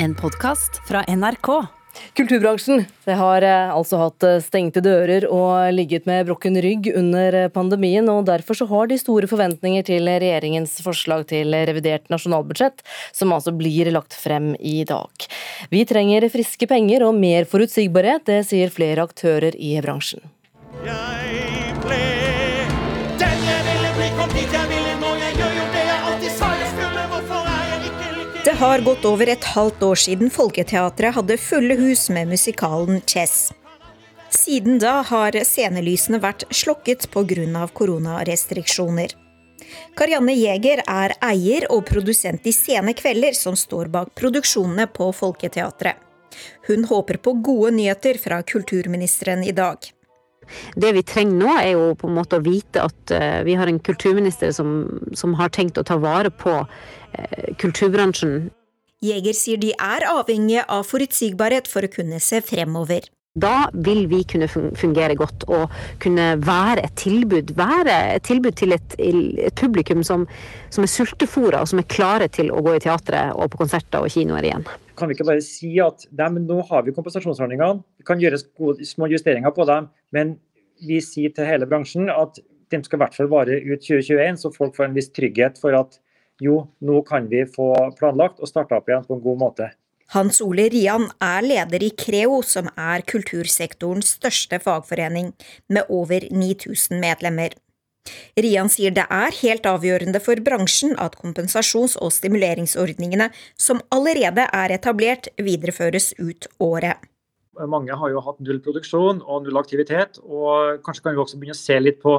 En podkast fra NRK. Kulturbransjen det har eh, altså hatt eh, stengte dører og ligget med brukken rygg under eh, pandemien, og derfor så har de store forventninger til regjeringens forslag til revidert nasjonalbudsjett, som altså blir lagt frem i dag. Vi trenger friske penger og mer forutsigbarhet, det sier flere aktører i bransjen. Jeg ble den jeg ville bli, kom dit jeg ville Det har gått over et halvt år siden Folketeatret hadde fulle hus med musikalen Chess. Siden da har scenelysene vært slokket pga. koronarestriksjoner. Karianne Jæger er eier og produsent i Sene Kvelder, som står bak produksjonene på Folketeatret. Hun håper på gode nyheter fra kulturministeren i dag. Det vi trenger nå, er jo på en måte å vite at eh, vi har en kulturminister som, som har tenkt å ta vare på eh, kulturbransjen. Jæger sier de er avhengige av forutsigbarhet for å kunne se fremover. Da vil vi kunne fungere godt og kunne være et tilbud, være et tilbud til et, et publikum som, som er sultefòra og som er klare til å gå i teatret og på konserter og kinoer igjen. Kan vi ikke bare si at nei, nå har vi kompensasjonsordningene, vi kan gjøre små justeringer på dem, men vi sier til hele bransjen at de skal i hvert fall vare ut 2021, så folk får en viss trygghet for at jo, nå kan vi få planlagt og starte opp igjen på en god måte. Hans Ole Rian er leder i Creo, som er kultursektorens største fagforening, med over 9000 medlemmer. Rian sier det er helt avgjørende for bransjen at kompensasjons- og stimuleringsordningene som allerede er etablert, videreføres ut året. Mange har jo hatt null produksjon og null aktivitet, og kanskje kan vi også begynne å se litt på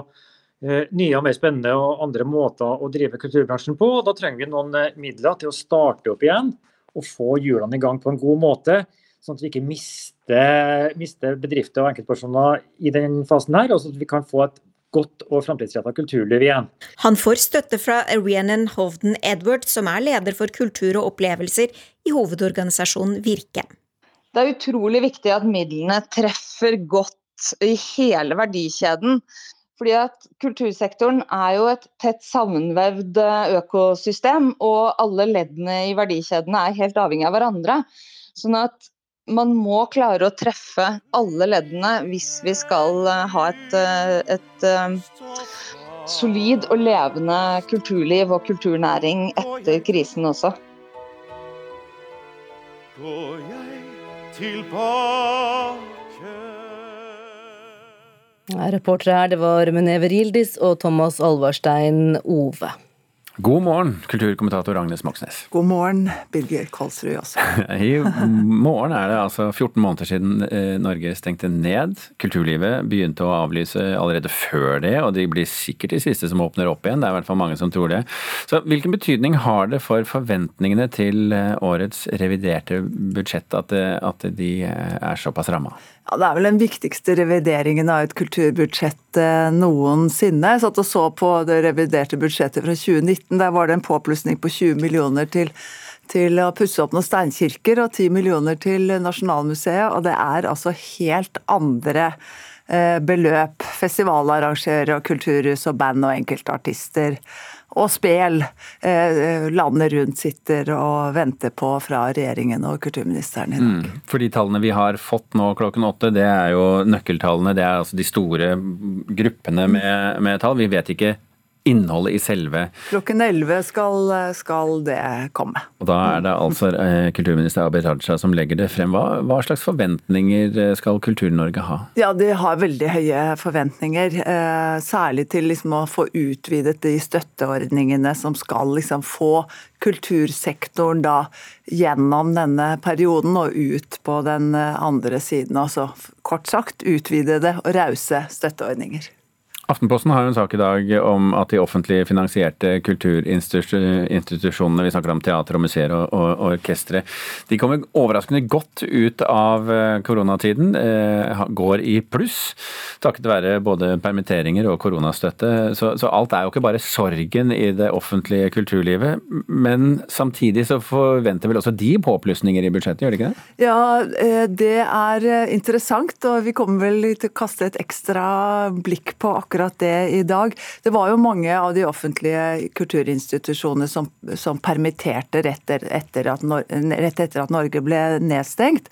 eh, nye og mer spennende og andre måter å drive kulturbransjen på. Da trenger vi noen eh, midler til å starte opp igjen og få hjulene i gang på en god måte. Sånn at vi ikke mister, mister bedrifter og enkeltpersoner i den fasen her, og sånn at vi kan få et godt og framtidsretta kulturliv igjen. Han får støtte fra Rhiannon Hovden Edward, som er leder for kultur og opplevelser i hovedorganisasjonen Virke. Det er utrolig viktig at midlene treffer godt i hele verdikjeden. Fordi at Kultursektoren er jo et tett sammenvevd eh, økosystem, og alle leddene i verdikjedene er helt avhengig av hverandre. Sånn at man må klare å treffe alle leddene hvis vi skal eh, ha et, et, et eh, solid og levende kulturliv og kulturnæring etter krisen også. Går jeg tilbake? Reportere her, det var Meneve Rildis og Thomas Alvarstein Ove. God morgen, kulturkommentator Agnes Moxnes. God morgen, Birger Kolsrud også. I morgen er det altså 14 måneder siden eh, Norge stengte ned. Kulturlivet begynte å avlyse allerede før det, og de blir sikkert de siste som åpner opp igjen. Det er i hvert fall mange som tror det. Så hvilken betydning har det for forventningene til eh, årets reviderte budsjett at, det, at de eh, er såpass ramma? Ja, det er vel den viktigste revideringen av et kulturbudsjett eh, noensinne. Jeg satt og så på det reviderte budsjettet fra 2019. Der var det en påplussing på 20 millioner til, til å pusse opp noen steinkirker og 10 millioner til Nasjonalmuseet. Og det er altså helt andre eh, beløp. Festivalarrangører og kulturhus og band og enkeltartister og spel eh, landet rundt sitter og venter på fra regjeringen og kulturministeren i dag. Mm. For de tallene vi har fått nå klokken åtte, det er jo nøkkeltallene. Det er altså de store gruppene med, med tall. Vi vet ikke innholdet i selve Klokken 11 skal, skal det komme. Og da er det altså eh, kulturminister Abid Raja som legger det frem. Hva, hva slags forventninger eh, skal Kultur-Norge ha? Ja, de har veldig høye forventninger. Eh, særlig til liksom å få utvidet de støtteordningene som skal liksom få kultursektoren da gjennom denne perioden og ut på den andre siden. Altså kort sagt utvidede og rause støtteordninger. Aftenposten har jo en sak i dag om at de offentlig finansierte kulturinstitusjonene, vi snakker om teater og museer og, og, orkestre, de kommer overraskende godt ut av eh, koronatiden. Eh, går i pluss, takket være både permitteringer og koronastøtte. Så, så alt er jo ikke bare sorgen i det offentlige kulturlivet. Men samtidig så forventer vel også de påplussinger i budsjettet, gjør de ikke det? Ja, eh, det er interessant, og vi kommer vel til å kaste et ekstra blikk på akkurat akkurat det i dag. Det var jo mange av de offentlige kulturinstitusjonene som, som permitterte rett etter, at, rett etter, at, Norge ble nedstengt.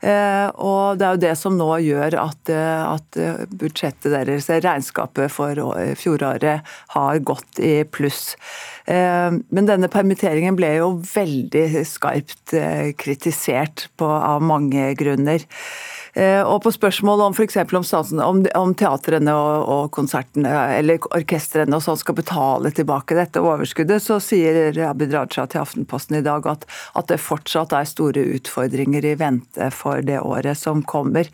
Eh, og det er jo det som nå gjør at, at budsjettet deres, regnskapet for fjoråret, har gått i pluss. Men denne permitteringen ble jo veldig skarpt kritisert på, av mange grunner. Eh, og på spørsmål om f.eks. Om, om, om teatrene og, og konsertene eller orkestrene og sånn skal betale tilbake dette overskuddet, så sier Abid Raja til Aftenposten i dag at, at det fortsatt er store utfordringer i vente for det året som kommer.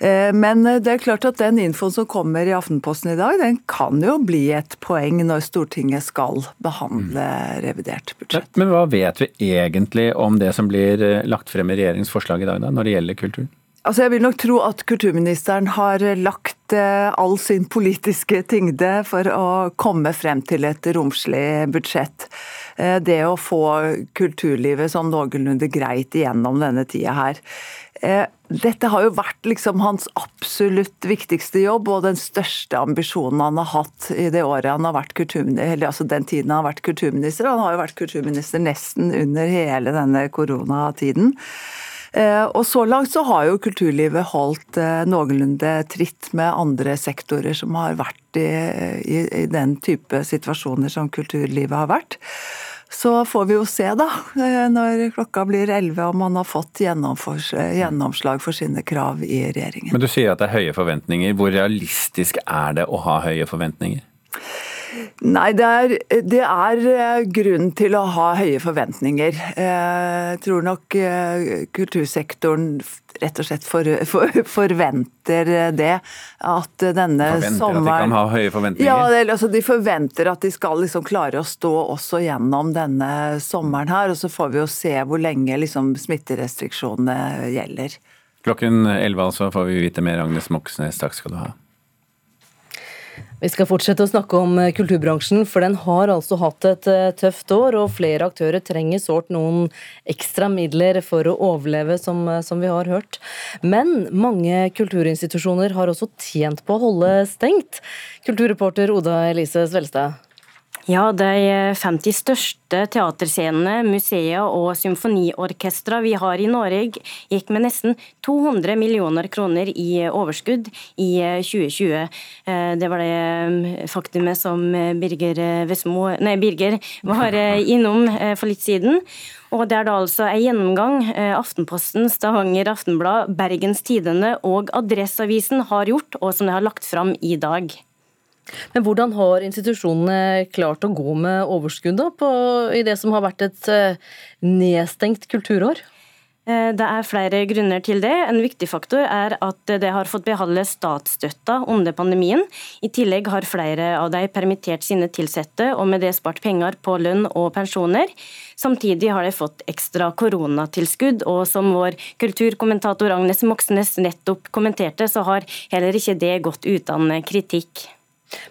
Eh, men det er klart at den infoen som kommer i Aftenposten i dag, den kan jo bli et poeng når Stortinget skal behandle revidert budsjett. Men hva vet vi egentlig om det som blir eh, lagt frem i regjeringens forslag i dag, da, når det gjelder kulturen? Altså jeg vil nok tro at kulturministeren har lagt eh, all sin politiske tyngde for å komme frem til et romslig budsjett. Eh, det å få kulturlivet sånn noenlunde greit igjennom denne tida her. Eh, dette har jo vært liksom hans absolutt viktigste jobb og den største ambisjonen han har hatt i det året han har vært kulturminister, altså den tiden han har vært kulturminister. Han har jo vært kulturminister nesten under hele denne koronatiden. Eh, og så langt så har jo kulturlivet holdt eh, noenlunde tritt med andre sektorer som har vært i, i, i den type situasjoner som kulturlivet har vært. Så får vi jo se, da, eh, når klokka blir 11 om man har fått gjennomslag for sine krav i regjeringen. Men du sier at det er høye forventninger. Hvor realistisk er det å ha høye forventninger? Nei, det er, det er, eh, grunn til å ha høye forventninger. Eh, jeg tror nok eh, kultursektoren rett og slett for, for, forventer det. At denne forventer sommeren Forventer at de kan ha høye forventninger? Ja, altså de forventer at de skal liksom klare å stå også gjennom denne sommeren her. Og så får vi jo se hvor lenge liksom smitterestriksjonene gjelder. Klokken 11 altså får vi vite mer. Agnes Moxnes, takk skal du ha. Vi skal fortsette å snakke om eh, kulturbransjen, for den har altså hatt et eh, tøft år. Og flere aktører trenger sårt noen ekstra midler for å overleve, som, eh, som, vi har hørt. Men mange kulturinstitusjoner har også tjent på å holde stengt. Kulturreporter Oda Elise Svelstad. Ja, de 50 største teaterscenene, museer og symfoniorkestre vi har i Norge, gikk med nesten 200 millioner kroner i overskudd i 2020. Eh, det var det faktumet som Birger, Vesmo, nei, Birger var eh, innom eh, for litt siden. Og Det er da altså en gjennomgang Aftenposten, Stavanger Aftenblad, Bergens Tidende og Adresseavisen har gjort, og som de har lagt fram i dag. Men hvordan har institusjonene klart å gå med overskudd i det som har vært et eh, nedstengt kulturår? Eh, det er flere grunner til det. En viktig faktor er at det har fått beholde statsstøtta under pandemien. I tillegg har flere av de permittert sine ansatte, og med det spart penger på lønn og pensjoner. Samtidig har de fått ekstra koronatilskudd, og som vår kulturkommentator Agnes Moxnes nettopp kommenterte, så har heller ikke det gått uten kritikk.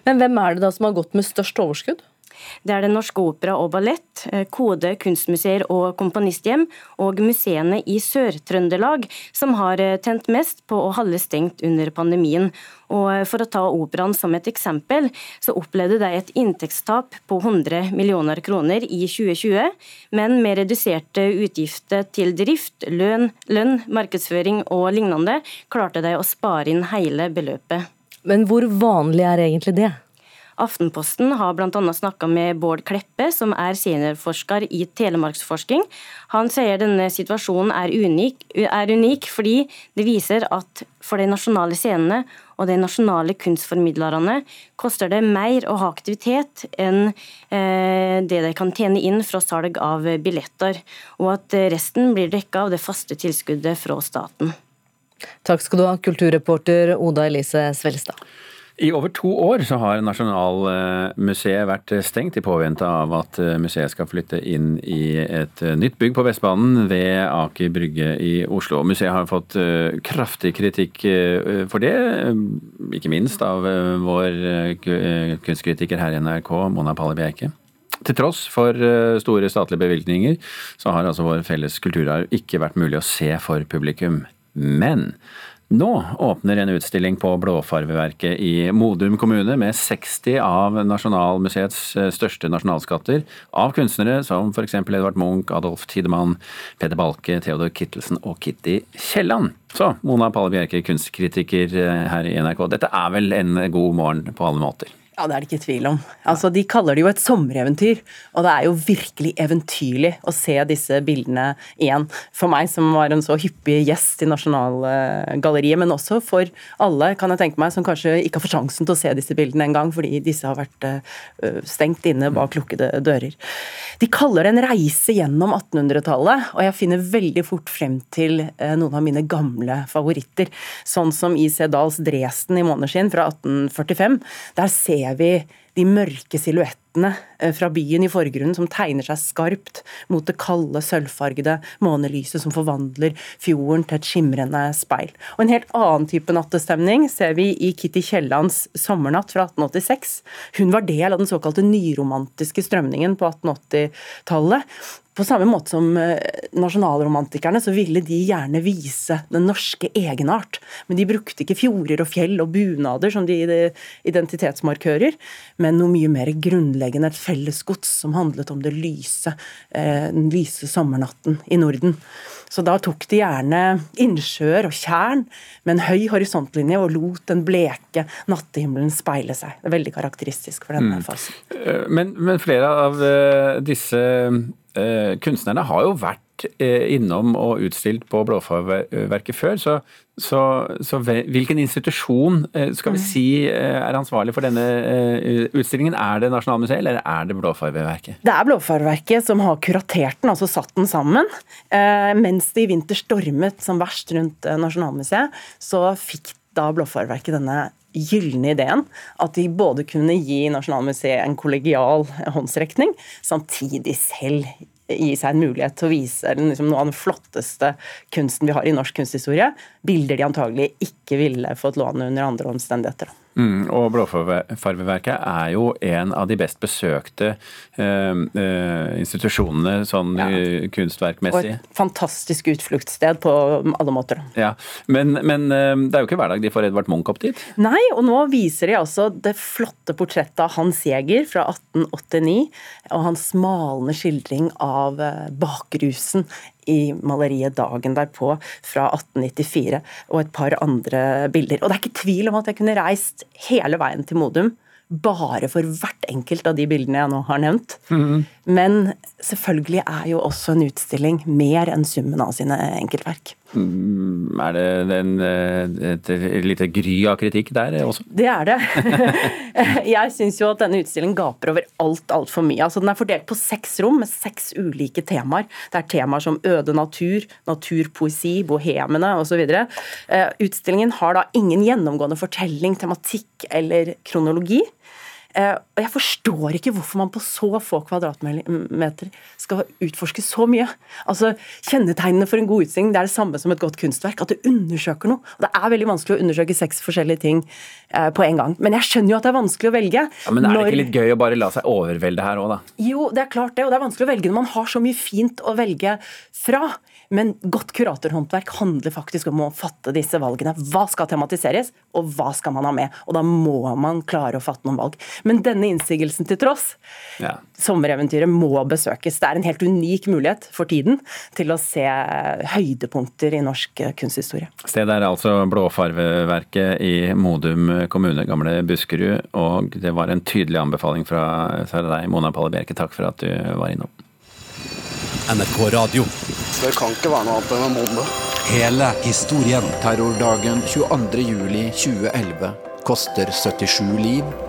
Men hvem er det da som har gått med størst overskudd? Det er Den Norske Opera og Ballett, eh, Kode kunstmuseer og komponisthjem og museene i Sør-Trøndelag som har eh, tent mest på å holde stengt under pandemien. Og eh, For å ta operaen som et eksempel, så opplevde de et inntektstap på 100 millioner kroner i 2020, men med reduserte utgifter til drift, lønn, lønn markedsføring og lignende, klarte de å spare inn hele beløpet. Men hvor vanlig er egentlig det? Aftenposten har bl.a. snakka med Bård Kleppe, som er seniorforsker i telemarksforsking. Han sier denne situasjonen er unik, er unik, fordi det viser at for de nasjonale scenene og de nasjonale kunstformidlerne koster det mer å ha aktivitet enn eh, det de kan tjene inn fra salg av billetter, og at resten blir dekka av det faste tilskuddet fra staten. Takk skal du ha, kulturreporter Oda Elise Svelstad. I over to år så har Nasjonalmuseet vært stengt i påvente av at museet skal flytte inn i et nytt bygg på Vestbanen ved Aker Brygge i Oslo. Museet har fått eh, kraftig kritikk eh, for det, ikke minst av eh, vår kunstkritiker her i NRK, Mona Palle Bjerke. Til tross for store statlige bevilgninger, så har altså vår felles kulturarv ikke vært mulig å se for publikum. Men Nå åpner en utstilling på Blåfarveverket i Modum kommune med 60 av Nasjonalmuseets eh, største nasjonalskatter av kunstnere som f.eks. Edvard Munch, Adolf Tidemann, Peder Balke, Theodor Kittelsen og Kitty Kielland. Så Mona Palle Bjerke, kunstkritiker eh, her i NRK. Dette er vel en god morgen på alle måter? Ja, det er det ikke tvil om. Altså, De kaller det jo et sommereventyr, og det er jo virkelig eventyrlig å se disse bildene igjen. For meg som var en så hyppig gjest i Nasjonalgalleriet, men også for alle, kan jeg tenke meg, som kanskje ikke har fått sjansen til å se disse bildene en gang, fordi disse har vært uh, stengt inne bak lukkede dører. De kaller det en reise gjennom 1800-tallet, og jeg finner veldig fort frem til uh, noen av mine gamle favoritter, sånn som I.C. Dahls 'Dresden i måneskinn' fra 1845. Der ser ser vi de mørke silhuettene eh, fra byen i forgrunnen som tegner seg skarpt mot det kalde, sølvfargede månelyset som forvandler fjorden til et skimrende speil. Og En helt annen type nattestemning ser vi i Kitty Kiellands 'Sommernatt' fra 1886. Hun var del av den såkalte nyromantiske strømningen på 1880-tallet. På samme måte som eh, nasjonalromantikerne, så ville de gjerne vise den norske egenart. Men de brukte ikke fjorder og fjell og bunader som de identitetsmarkører, men noe mye mer grunnleggende, et fellesgods som handlet om det lyse, eh, den lyse sommernatten i Norden. Så da tok de gjerne innsjøer og tjern med en høy horisontlinje og lot den bleke nattehimmelen speile seg. Det er veldig karakteristisk for denne mm. fasen. Eh, men, men, flere av disse Eh, kunstnerne har jo vært eh, innom og utstilt på Blåfarverket før, så, så, så, hvilken institusjon eh, skal vi mm. si er ansvarlig for denne utstillingen? Er det Nasjonalmuseet eller er det Blåfarverket? Det er Blåfarverket som har kuratert den, altså satt den sammen. Mens det i vinter stormet som verst rundt Nasjonalmuseet, så fikk da Blåfarverket denne gylne ideen at de både kunne gi Nasjonalmuseet en kollegial håndsrekning, samtidig selv gi seg en mulighet til å vise liksom, noe av den flotteste kunsten vi har i norsk kunsthistorie. Bilder de antagelig ikke ville fått låne under andre omstendigheter. Mm, og Blåfarveverket er jo en av de best besøkte uh, uh, institusjonene sånn ja. Eh, kunstverkmessig. Og et fantastisk utfluktssted på alle måter. Ja, Men, men uh, det er jo ikke hver dag de får Edvard Munch opp dit? Nei, og nå viser de altså det flotte portrettet av Hans Jæger fra 1889, og hans malende skildring av bakrusen i maleriet dagen derpå fra 1894, og et par andre bilder. Og det er ikke tvil om at jeg kunne reist hele veien til Modum bare for hvert enkelt av de bildene jeg nå har nevnt. Mm. Men selvfølgelig er jo også en utstilling mer enn summen av sine enkeltverk. Mm, er det en, eh, et, lite gry av kritikk der også? Det er det. Jeg syns jo at denne utstillingen gaper over alt altfor mye. Altså, den er fordelt på seks rom med seks ulike temaer. Det er temaer som øde natur, naturpoesi, bohemene osv. Eh, utstillingen har da ingen gjennomgående fortelling, tematikk eller kronologi. Eh, og jeg forstår ikke hvorfor man på så få kvadratmeter skal utforske så mye. Altså, Kjennetegnene for en god utstilling det er det samme som et godt kunstverk. At det undersøker noe. Og Det er veldig vanskelig å undersøke seks forskjellige ting eh, på en gang. Men jeg skjønner jo at det er vanskelig å velge. Ja, men Er det ikke litt gøy å bare la seg overvelde her òg, da? Jo, det er klart det. Og det er vanskelig å velge når man har så mye fint å velge fra. Men godt kuratorhåndverk handler faktisk om å fatte disse valgene. Hva skal tematiseres, og hva skal man ha med? Og da må man klare å fatte noen valg. Men denne innsigelsen til tross, ja. sommereventyret må besøkes. Det er en helt unik mulighet for tiden til å se høydepunkter i norsk kunsthistorie. Stedet er altså Blåfarveverket i Modum kommune, gamle Buskerud. Og det var en tydelig anbefaling fra deg, Mona Palle Bjerke. Takk for at du var innom. NRK Radio. Det kan ikke være noe annet enn en bombe. Hele historien. Terrordagen 22.07.2011 koster 77 liv